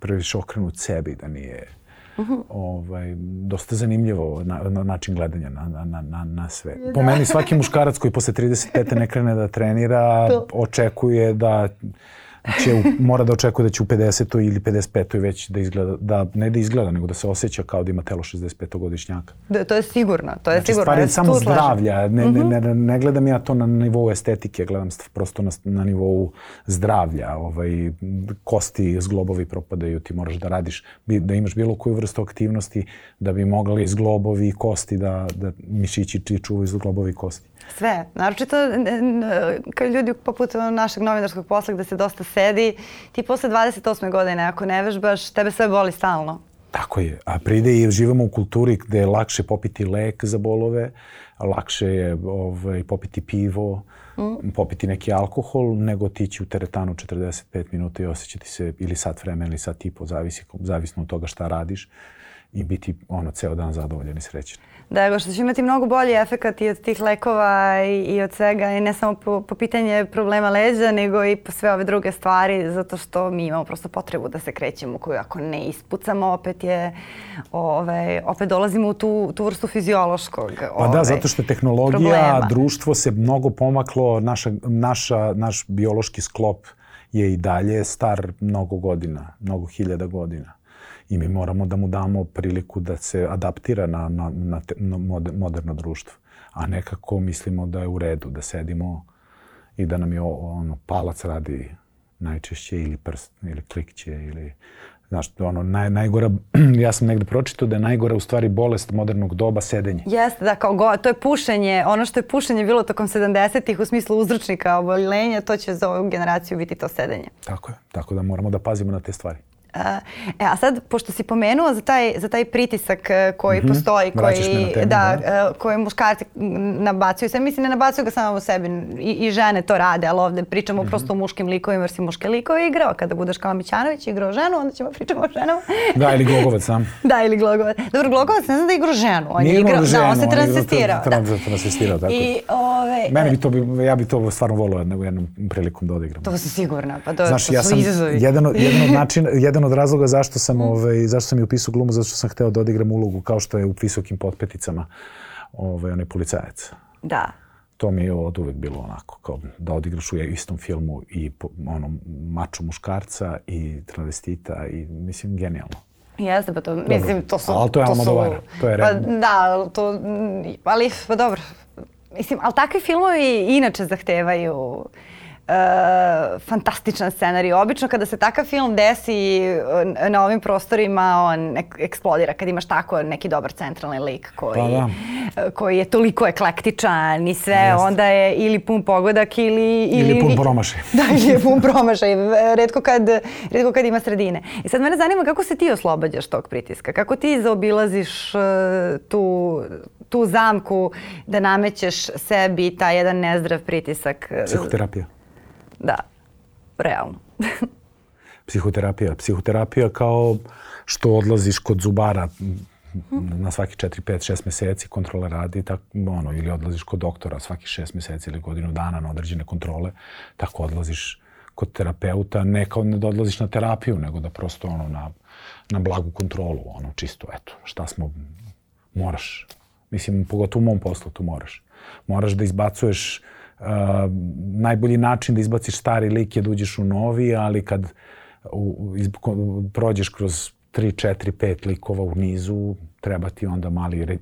previše okrenut sebi, da nije -huh. ovaj, dosta zanimljivo na, na način gledanja na, na, na, na sve. Da. Po meni svaki muškarac koji posle 35. ne krene da trenira, očekuje da će, mora da očekuje da će u 50. ili 55. već da izgleda, da ne da izgleda, nego da se osjeća kao da ima telo 65-godišnjaka. Da, to je sigurno, to je znači, sigurno. Stvar je samo zdravlja, ne, ne, ne, mhm. ne gledam ja to na nivou estetike, gledam prosto na, na nivou zdravlja. Ovaj, kosti, zglobovi propadaju, ti moraš da radiš, da imaš bilo koju vrstu aktivnosti da bi mogli zglobovi i kosti da, da mišići čuvaju zglobovi kosti. Sve. Naročito kad ljudi poput našeg novinarskog posla gde se dosta sedi, ti posle 28. godine ako ne vežbaš, tebe sve boli stalno. Tako je. A pride i živamo u kulturi gde je lakše popiti lek za bolove, lakše je ovaj, popiti pivo, mm. popiti neki alkohol, nego tići u teretanu 45 minuta i osjećati se ili sat vremena ili sat i po, zavisi, zavisno od toga šta radiš i biti ono ceo dan zadovoljan i srećan da što će imati mnogo bolji efekat i od tih lekova i, i od svega i ne samo po, po pitanje problema leđa nego i po sve ove druge stvari zato što mi imamo prosto potrebu da se krećemo koju ako ne ispucamo opet je ove, opet dolazimo u tu, tu vrstu fiziološkog Pa da, zato što tehnologija, problema. društvo se mnogo pomaklo, naša, naša, naš biološki sklop je i dalje star mnogo godina, mnogo hiljada godina i mi moramo da mu damo priliku da se adaptira na, na, na, te, na moderno društvo. A nekako mislimo da je u redu, da sedimo i da nam je ono, palac radi najčešće ili prst ili klikće ili Znaš, ono, naj, najgora, ja sam negde pročitao da je najgora u stvari bolest modernog doba sedenje. Jeste, da, kao go, to je pušenje, ono što je pušenje bilo tokom 70-ih u smislu uzročnika oboljenja, to će za ovu generaciju biti to sedenje. Tako je, tako da moramo da pazimo na te stvari. E, a sad, pošto si pomenuo za taj, za taj pritisak e, koji mm -hmm. postoji, koji, temu, da, da. E, koji muškarci nabacuju se, mislim ne nabacuju ga samo u sebi, i, i žene to rade, ali ovde pričamo mm -hmm. prosto o muškim likovima, jer si muške likove igrao. Kada budeš kao Mićanović igrao ženu, onda ćemo pričamo o ženama. Da, ili Glogovac sam. da, ili Glogovac. Dobro, Glogovac ne znam da igrao ženu, on Nije je igrao, ženu, da, on se transvestirao. On je transvestirao, tako. I, ove, Meni bi to, bi, ja bi to stvarno volio jednom prilikom da odigram. To sam sigurna, pa to, Znaš, to ja su izazovi. Jedan, jedan, od način, jedan od razloga zašto sam, mm. ovaj, zašto sam i upisao glumu, zato što sam hteo da odigram ulogu kao što je u visokim potpeticama ovaj, onaj policajac. Da. To mi je od uvek bilo onako, kao da odigraš u istom filmu i ono, mačo muškarca i travestita i mislim genijalno. Jeste, pa to, dobro. mislim, to su... Ali to je to Almodovar, to je Pa, da, to, ali, pa dobro. Mislim, ali takvi filmovi inače zahtevaju uh, fantastičan scenarij. Obično kada se takav film desi uh, na ovim prostorima, on eksplodira kad imaš tako neki dobar centralni lik koji, pa da. Uh, koji je toliko eklektičan i sve, Jest. onda je ili pun pogodak ili... Ili, ili pun promašaj. Da, ili je pun promašaj. Redko kad, redko kad ima sredine. I sad mene zanima kako se ti oslobađaš tog pritiska? Kako ti zaobilaziš uh, tu tu zamku da namećeš sebi taj jedan nezdrav pritisak. Psihoterapija. Da, realno. Psihoterapija. Psihoterapija kao što odlaziš kod zubara na svaki 4, 5, 6 meseci kontrole radi, tako, ono, ili odlaziš kod doktora svaki 6 meseci ili godinu dana na određene kontrole, tako odlaziš kod terapeuta, ne kao da odlaziš na terapiju, nego da prosto ono na, na blagu kontrolu, ono čisto, eto, šta smo, moraš. Mislim, pogotovo u mom poslu tu moraš. Moraš da izbacuješ najbolji način da izbaciš stari lik je da uđeš u novi, ali kad u, iz, prođeš kroz 3, 4, 5 likova u nizu, treba ti onda mali re,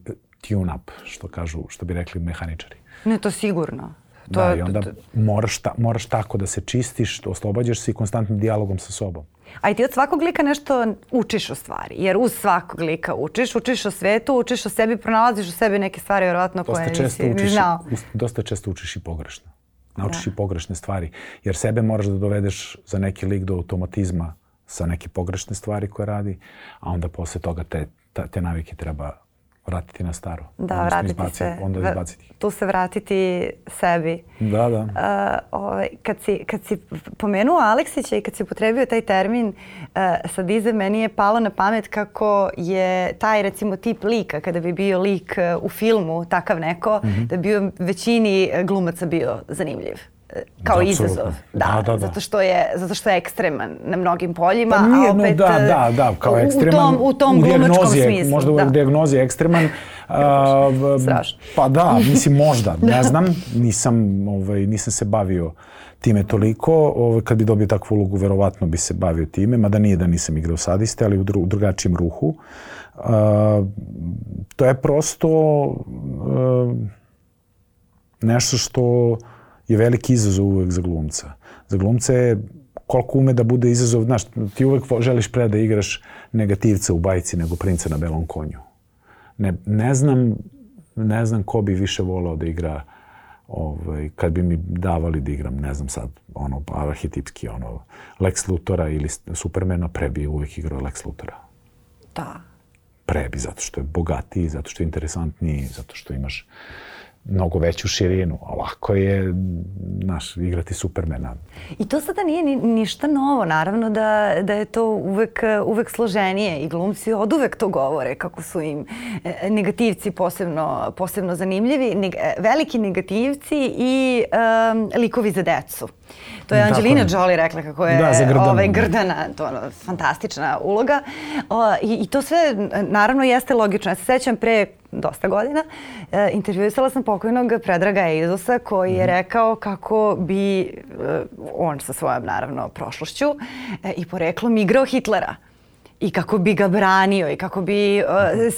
tune up, što kažu, što bi rekli mehaničari. Ne, to sigurno. To, da, i onda moraš, ta, moraš tako da se čistiš, oslobađaš se i konstantnim dijalogom sa sobom. A i ti od svakog lika nešto učiš u stvari, jer uz svakog lika učiš, učiš o svetu, učiš o sebi, pronalaziš u sebi neke stvari vjerovatno koje nisi učiš, znao. Dosta često učiš i pogrešno. Naučiš da. i pogrešne stvari, jer sebe moraš da dovedeš za neki lik do automatizma sa neke pogrešne stvari koje radi, a onda posle toga te, te navike treba vratiti na staro. Da, vratiti izbaci, se. Onda izbaciti. Tu se vratiti sebi. Da, da. Uh, ovaj, kad, si, kad si pomenuo Aleksića i kad si upotrebio taj termin uh, sadize, meni je palo na pamet kako je taj recimo tip lika, kada bi bio lik uh, u filmu, takav neko, mm -hmm. da bi većini glumaca bio zanimljiv kao da, izazov. Da, da, da, Zato, što je, zato što je ekstreman na mnogim poljima, pa nije, a opet no, da, da, da, kao ekstreman u tom, u tom u glumačkom smislu. Možda da. u dijagnozi je ekstreman. uh, Strašno. Pa da, mislim možda, ne znam, nisam, ovaj, nisam se bavio time toliko. Ovaj, kad bi dobio takvu ulogu, verovatno bi se bavio time, mada nije da nisam igrao sadiste, ali u, dru, u drugačijem ruhu. Uh, to je prosto uh, nešto što je veliki izazov uvek za glumca. Za glumca je koliko ume da bude izazov, znaš, ti uvek želiš pre da igraš negativca u bajci nego princa na belom konju. Ne, ne znam, ne znam ko bi više volao da igra ovaj, kad bi mi davali da igram, ne znam sad, ono, arhetipski, ono, Lex Lutora ili Supermana, pre bi uvek igrao Lex Lutora. Da. Pre bi, zato što je bogatiji, zato što je interesantniji, zato što imaš mnogo veću širinu. Ovako je, naš, igrati Supermana. I to sada nije ni, ništa novo. Naravno da, da je to uvek, uvek složenije i glumci od uvek to govore kako su im e, negativci posebno, posebno zanimljivi. Neg, veliki negativci i um, likovi za decu. To je Angelina Jolie rekla kako je da, grdana. ovaj, grdana, to ono, fantastična uloga. O, i, I to sve naravno jeste logično. Ja se sećam pre dosta godina, e, intervjuisala sam pokojnog Predraga Eidosa koji je mhm. rekao kako bi e, on sa svojom naravno prošlošću e, i poreklom igrao Hitlera i kako bi ga branio i kako bi uh,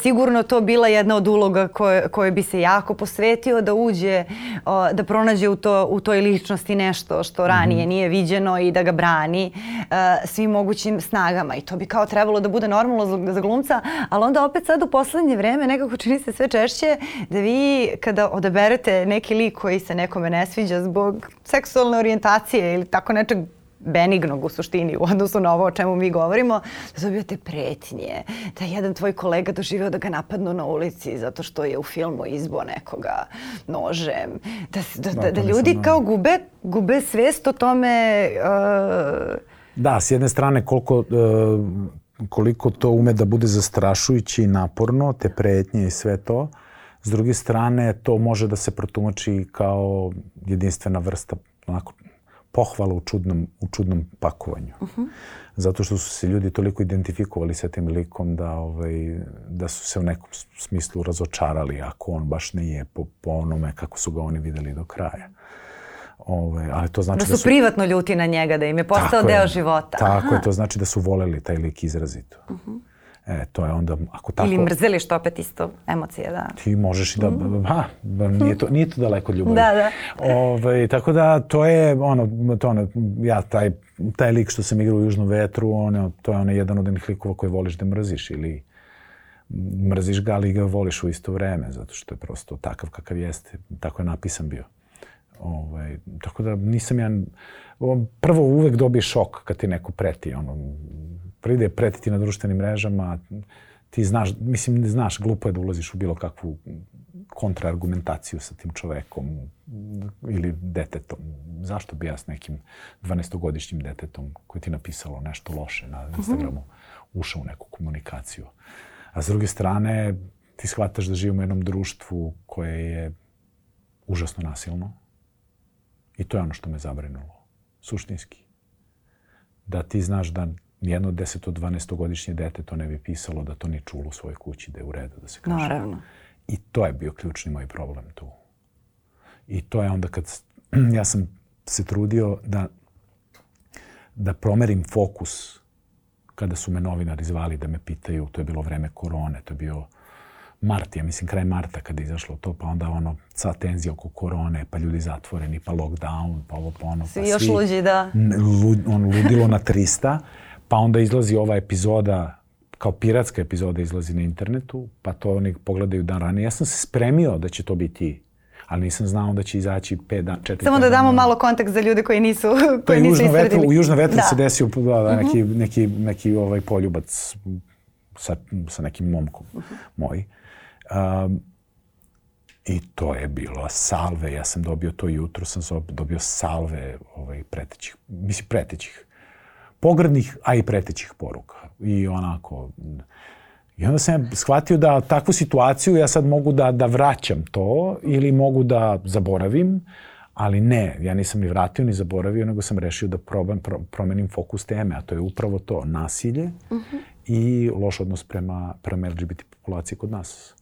sigurno to bila jedna od uloga koje, koje bi se jako posvetio da uđe, uh, da pronađe u, to, u toj ličnosti nešto što ranije mhm. nije viđeno i da ga brani uh, svim mogućim snagama i to bi kao trebalo da bude normalno za, za glumca, ali onda opet sad u poslednje vreme nekako čini se sve češće da vi kada odaberete neki lik koji se nekome ne sviđa zbog seksualne orijentacije ili tako nečeg benignog u suštini u odnosu na ovo o čemu mi govorimo, da dobijate pretnje, da jedan tvoj kolega doživeo da ga napadnu na ulici zato što je u filmu izbo nekoga nožem, da, da, da, da ljudi kao gube, gube svest o tome uh, Da, s jedne strane koliko, uh, koliko to ume da bude zastrašujuće i naporno, te pretnje i sve to. S druge strane, to može da se protumači kao jedinstvena vrsta onako, pohvala u čudnom, u čudnom pakovanju. Uh -huh. Zato što su se ljudi toliko identifikovali sa tim likom da, ovaj, da su se u nekom smislu razočarali ako on baš nije po, po onome kako su ga oni videli do kraja. Ove, ali to znači da su, da su privatno ljuti na njega, da im je postao deo je, života. Tako Aha. je, to znači da su voleli taj lik izrazito. Uh -huh. E, to je onda, ako tako... Ili mrzeli, što opet isto emocije, da. Ti možeš i da, mm. ha, nije to, nije to daleko od ljubavi. Da, da. Ove, tako da, to je, ono, to ono, ja, taj, taj lik što sam igrao u Južnom vetru, ono, to je ono jedan od onih likova koje voliš da mrziš ili mrziš ga, ali ga voliš u isto vreme, zato što je prosto takav kakav jeste. Tako je napisan bio. Ovaj, tako da nisam ja... Prvo uvek dobiješ šok kad ti neko preti. Ono, pride pretiti na društvenim mrežama, ti znaš, mislim, znaš, glupo je da ulaziš u bilo kakvu kontraargumentaciju sa tim čovekom ili detetom. Zašto bi ja s nekim 12-godišnjim detetom koji ti napisalo nešto loše na mhm. Instagramu ušao u neku komunikaciju? A s druge strane, ti shvataš da živimo u jednom društvu koje je užasno nasilno, I to je ono što me zabrinulo, suštinski. Da ti znaš da nijedno 10 12 godišnje dete to ne bi pisalo da to ni čulo u svojoj kući, da je u redu da se kaže. Naravno. I to je bio ključni moj problem tu. I to je onda kad ja sam se trudio da da promerim fokus kada su me novinari zvali da me pitaju, to je bilo vreme korone, to je bio mart, ja mislim kraj marta kada je izašlo to, pa onda ono, sva tenzija oko korone, pa ljudi zatvoreni, pa lockdown, pa ovo, pa ono. Svi pa još svi, luđi, da. Lud, on ludilo na 300, pa onda izlazi ova epizoda kao piratska epizoda izlazi na internetu, pa to oni pogledaju dan ranije. Ja sam se spremio da će to biti ali nisam znao da će izaći 5 dan, 4 Samo da damo malo kontekst za ljude koji nisu koji nisu južno vetru, U Južnom vetru da. se desio da, da, neki, -huh. neki, neki ovaj poljubac sa, sa nekim momkom uh -huh. moj. Um, I to je bilo salve. Ja sam dobio to jutro, sam dobio salve ovaj, pretećih, mislim pretećih, pogrdnih, a i pretećih poruka. I onako, I onda sam shvatio da takvu situaciju ja sad mogu da, da vraćam to ili mogu da zaboravim, ali ne, ja nisam ni vratio ni zaboravio, nego sam rešio da probam, pro, promenim fokus teme, a to je upravo to, nasilje uh mhm. -huh. i loš odnos prema, prema LGBT populaciji kod nas.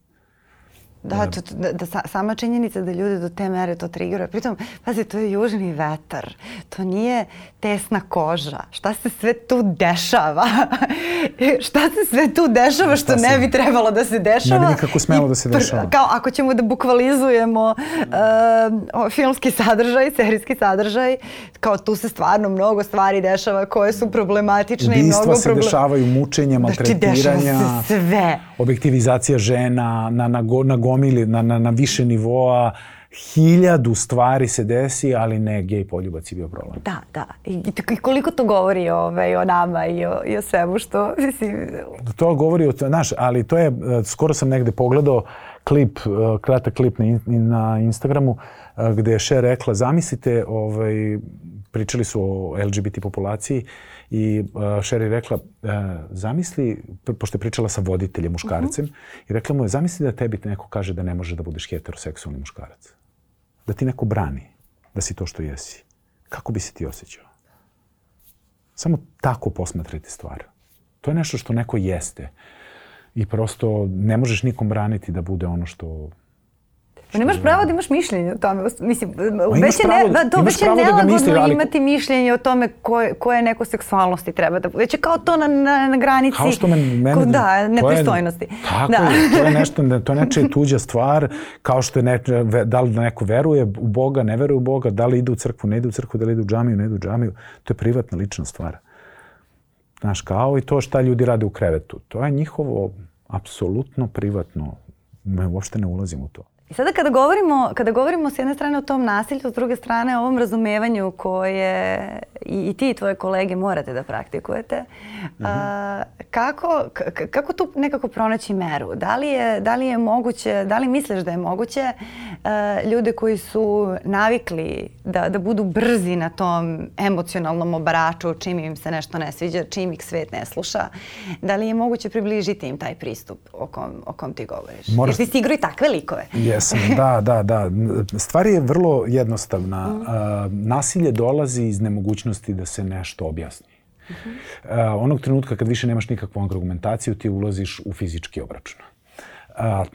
Da, to, da, da sama činjenica da ljudi do te mere to triggeruje. Pritom, pazi, to je južni vetar. To nije tesna koža. Šta se sve tu dešava? Šta se sve tu dešava što se, ne bi trebalo da se dešava? Ne bi nikako smelo da se dešava. Kao ako ćemo da bukvalizujemo uh, filmski sadržaj, serijski sadržaj, kao tu se stvarno mnogo stvari dešava koje su problematične Ubistva i mnogo problem... se dešavaju, mučenja, maltretiranja. Znači, dešava se sve. Objektivizacija žena na, na, na, na gomili, na, na, na više nivoa, hiljadu stvari se desi, ali ne, gej poljubac je bio problem. Da, da. I, i koliko to govori ovaj, o nama i o, i o svemu što, mislim... To govori o, znaš, ali to je, e, skoro sam negde pogledao klip, e, kratak klip na, na Instagramu, e, gde je Cher rekla, zamislite, ovaj, pričali su o LGBT populaciji i uh, Sherry rekla, uh, zamisli, pošto je pričala sa voditeljem, muškarcem, uh -huh. i rekla mu je, zamisli da tebi neko kaže da ne može da budeš heteroseksualni muškarac. Da ti neko brani da si to što jesi. Kako bi se ti osjećao? Samo tako posmatrajte stvar. To je nešto što neko jeste. I prosto ne možeš nikom braniti da bude ono što Pa nemaš pravo da imaš mišljenje o tome. Mislim, već je, ne, da, to već je nelagodno da ali... imati mišljenje o tome koje, koje neko seksualnosti treba da... Već je kao to na, na, na granici... Kao što men, mene... Ko, da, nepristojnosti. Je, tako da. je, to je nešto, to je nečija tuđa stvar, kao što je ne, da li neko veruje u Boga, ne veruje u Boga, da li ide u crkvu, ne ide u crkvu, da li ide u džamiju, ne ide u džamiju. To je privatna, lična stvar. Znaš, kao i to šta ljudi rade u krevetu. To je njihovo apsolutno privatno. Me uopšte ne ulazim u to. I sada kada govorimo, kada govorimo s jedne strane o tom nasilju, s druge strane o ovom razumevanju koje i, i ti i tvoje kolege morate da praktikujete, mm -hmm. a, kako, kako tu nekako pronaći meru? Da li, je, da li je moguće, da li misliš da je moguće a, ljude koji su navikli da, da budu brzi na tom emocionalnom obaraču, čim im se nešto ne sviđa, čim ih svet ne sluša, da li je moguće približiti im taj pristup o kom, o kom ti govoriš? Moraš... Jer ti si igrao i takve likove. Jesam, da, da, da. Stvar je vrlo jednostavna. Mm. nasilje dolazi iz nemogućnosti da se nešto objasni. -hmm. onog trenutka kad više nemaš nikakvu argumentaciju, ti ulaziš u fizički obračun.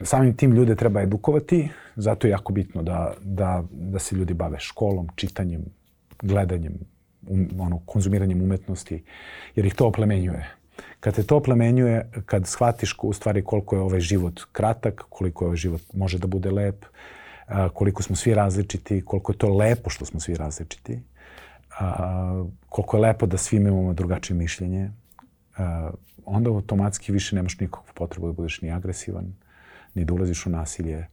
samim tim ljude treba edukovati, zato je jako bitno da, da, da se ljudi bave školom, čitanjem, gledanjem, um, ono, konzumiranjem umetnosti, jer ih to oplemenjuje. Kad te to plemenjuje, kad shvatiš u stvari koliko je ovaj život kratak, koliko je ovaj život može da bude lep, koliko smo svi različiti, koliko je to lepo što smo svi različiti, koliko je lepo da svi imamo drugačije mišljenje, onda automatski više nemaš nikakvu potrebu da budeš ni agresivan, ni da ulaziš u nasilje.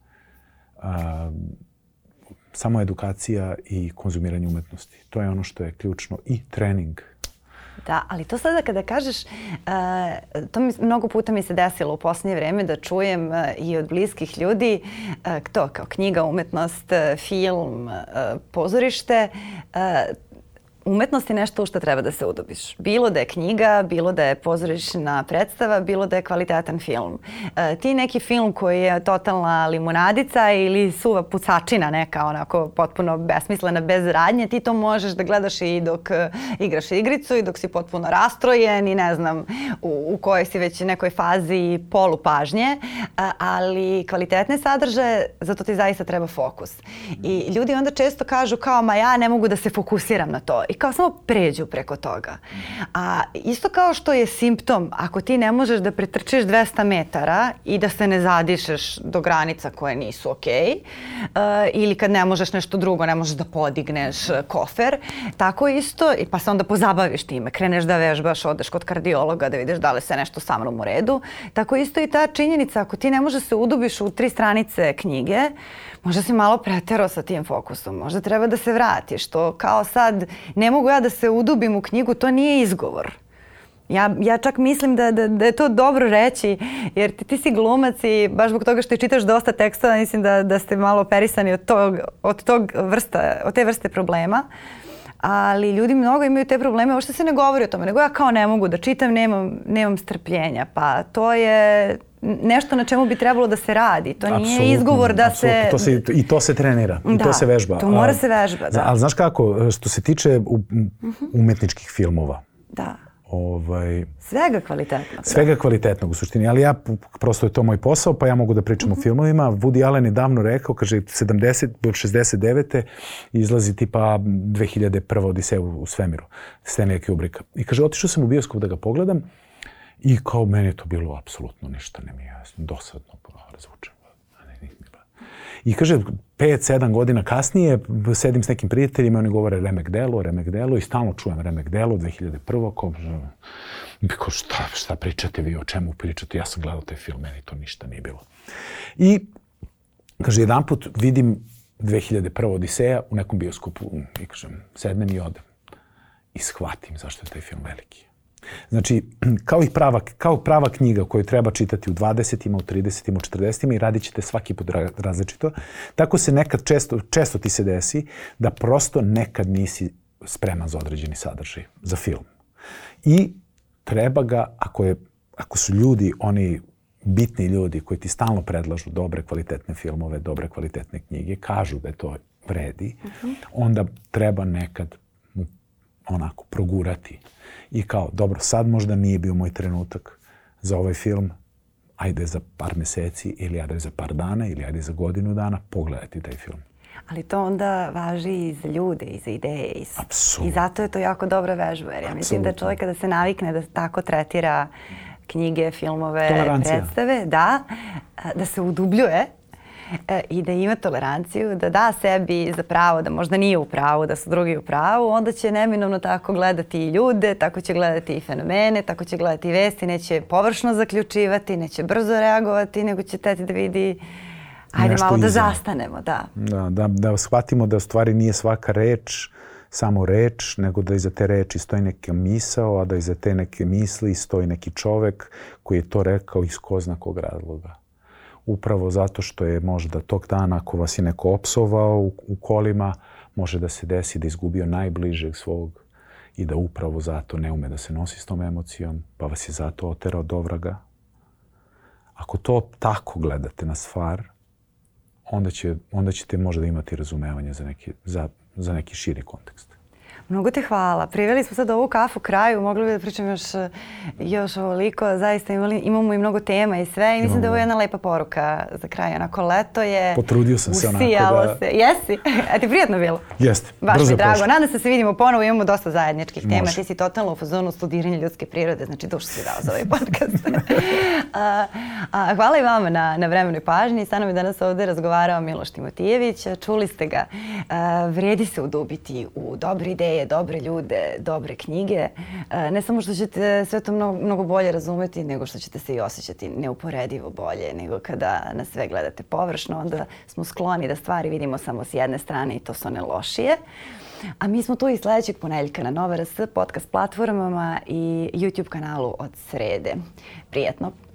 Samo edukacija i konzumiranje umetnosti. To je ono što je ključno i trening Da, ali to sada kada kažeš, uh, to mi, mnogo puta mi se desilo u poslednje vreme da čujem uh, i od bliskih ljudi, uh, to kao knjiga, umetnost, film, pozorište, umetnost je nešto u što treba da se udobiš. Bilo da je knjiga, bilo da je pozorišna predstava, bilo da je kvalitetan film. E, ti neki film koji je totalna limunadica ili suva pucačina neka, onako potpuno besmislena, bez radnje, ti to možeš da gledaš i dok e, igraš igricu i dok si potpuno rastrojen i ne znam u, u kojoj si već nekoj fazi polupažnje, e, ali kvalitetne sadržaje, zato ti zaista treba fokus. I ljudi onda često kažu kao, ma ja ne mogu da se fokusiram na to i kao samo pređu preko toga. A isto kao što je simptom, ako ti ne možeš da pretrčiš 200 metara i da se ne zadišeš do granica koje nisu okej, okay, uh, ili kad ne možeš nešto drugo, ne možeš da podigneš kofer, tako isto, pa se onda pozabaviš time, kreneš da vežbaš, odeš kod kardiologa da vidiš da li se nešto sa mnom u redu, tako isto i ta činjenica, ako ti ne možeš da se udubiš u tri stranice knjige, možda si malo preterao sa tim fokusom, možda treba da se vratiš, to kao sad ne mogu ja da se udubim u knjigu, to nije izgovor. Ja, ja čak mislim da, da, da je to dobro reći, jer ti, ti si glumac i baš zbog toga što čitaš dosta tekstova, mislim da, da ste malo operisani od, tog, od, tog vrsta, od te vrste problema. Ali ljudi mnogo imaju te probleme, uopšte se ne govori o tome, nego ja kao ne mogu da čitam, nemam, nemam strpljenja. Pa to je nešto na čemu bi trebalo da se radi. To nije absolutno, izgovor da se... To se... I to se trenira, da, i to da, se vežba. to mora se vežba, da. Ali znaš kako, što se tiče umetničkih filmova, da. Ovaj, svega kvalitetnog. Svega kvalitetnog u suštini, ali ja, prosto je to moj posao, pa ja mogu da pričam uh -huh. o mhm. filmovima. Woody Allen je davno rekao, kaže, 70, 69. izlazi tipa 2001. Odiseja u, u svemiru, Stanley Kubricka. I kaže, otišao sam u bioskop da ga pogledam I kao meni je to bilo apsolutno ništa ne mi jasno, dosadno, razvučeno. I kaže, 5-7 godina kasnije sedim s nekim prijateljima, oni govore remek delo, remek delo i stalno čujem remek delo 2001. Ko, kao šta, šta pričate vi, o čemu pričate? Ja sam gledao taj film, meni to ništa nije bilo. I kaže, jedan put vidim 2001. Odiseja u nekom bioskopu i kažem, sednem i odem. I shvatim zašto je taj film veliki. Znači, kao i prava, kao prava knjiga koju treba čitati u 20. u 30. u 40. i radit ćete svaki put različito, tako se nekad često, često ti se desi da prosto nekad nisi spreman za određeni sadržaj, za film. I treba ga, ako, je, ako su ljudi, oni bitni ljudi koji ti stalno predlažu dobre kvalitetne filmove, dobre kvalitetne knjige, kažu da je to vredi, uh mhm. -huh. onda treba nekad onako progurati i kao, dobro, sad možda nije bio moj trenutak za ovaj film, ajde za par meseci ili ajde za par dana ili ajde za godinu dana pogledati taj film. Ali to onda važi i za ljude i za ideje. I, Absolutno. I zato je to jako dobra vežba. Jer ja mislim da čovjek kada se navikne da tako tretira knjige, filmove, predstave, da, da se udubljuje i da ima toleranciju, da da sebi za pravo da možda nije u pravu, da su drugi u pravu, onda će neminovno tako gledati i ljude, tako će gledati i fenomene, tako će gledati i vesti, neće površno zaključivati, neće brzo reagovati, nego će teti da vidi Ajde nešto malo da iza. zastanemo, da. Da, da, da shvatimo da u stvari nije svaka reč samo reč, nego da iza te reči stoji neka misao, a da iza te neke misli stoji neki čovek koji je to rekao iz ko zna kog razloga. Upravo zato što je možda tog dana, ako vas je neko opsovao u, u kolima, može da se desi da izgubio najbližeg svog i da upravo zato ne ume da se nosi s tom emocijom, pa vas je zato oterao do vraga. Ako to tako gledate na stvar, onda, će, onda ćete možda imati razumevanje za neki, za, za neki širi kontekst. Mnogo te hvala. Priveli smo sad ovu kafu kraju. Mogli bi da pričam još, još ovoliko. Zaista imali, imamo i mnogo tema i sve. I mislim da je ovo jedna lepa poruka za kraj. Onako, leto je... Potrudio sam se onako da... se. Jesi? A ti prijatno bilo? Jeste. Baš Brzo mi drago. prošlo. Nadam se da se vidimo ponovo. Imamo dosta zajedničkih tema. Može. Ti si totalno u fazonu studiranja ljudske prirode. Znači, dušu si dao za ovaj podcast. a, a, hvala i vama na, na vremenu i pažnji. Sa nama je danas ovde razgovarao Miloš Timotijević. Čuli ste ga. A, vredi se udubiti u dobre ideje, dobre ljude, dobre knjige. A, ne samo što ćete sve to mnogo, mnogo bolje razumeti, nego što ćete se i osjećati neuporedivo bolje nego kada na sve gledate površno. Onda smo skloni da stvari vidimo samo s jedne strane i to su one lošije. A mi smo tu i sledećeg ponedeljka na Nova RS podcast platformama i YouTube kanalu od srede. Prijetno!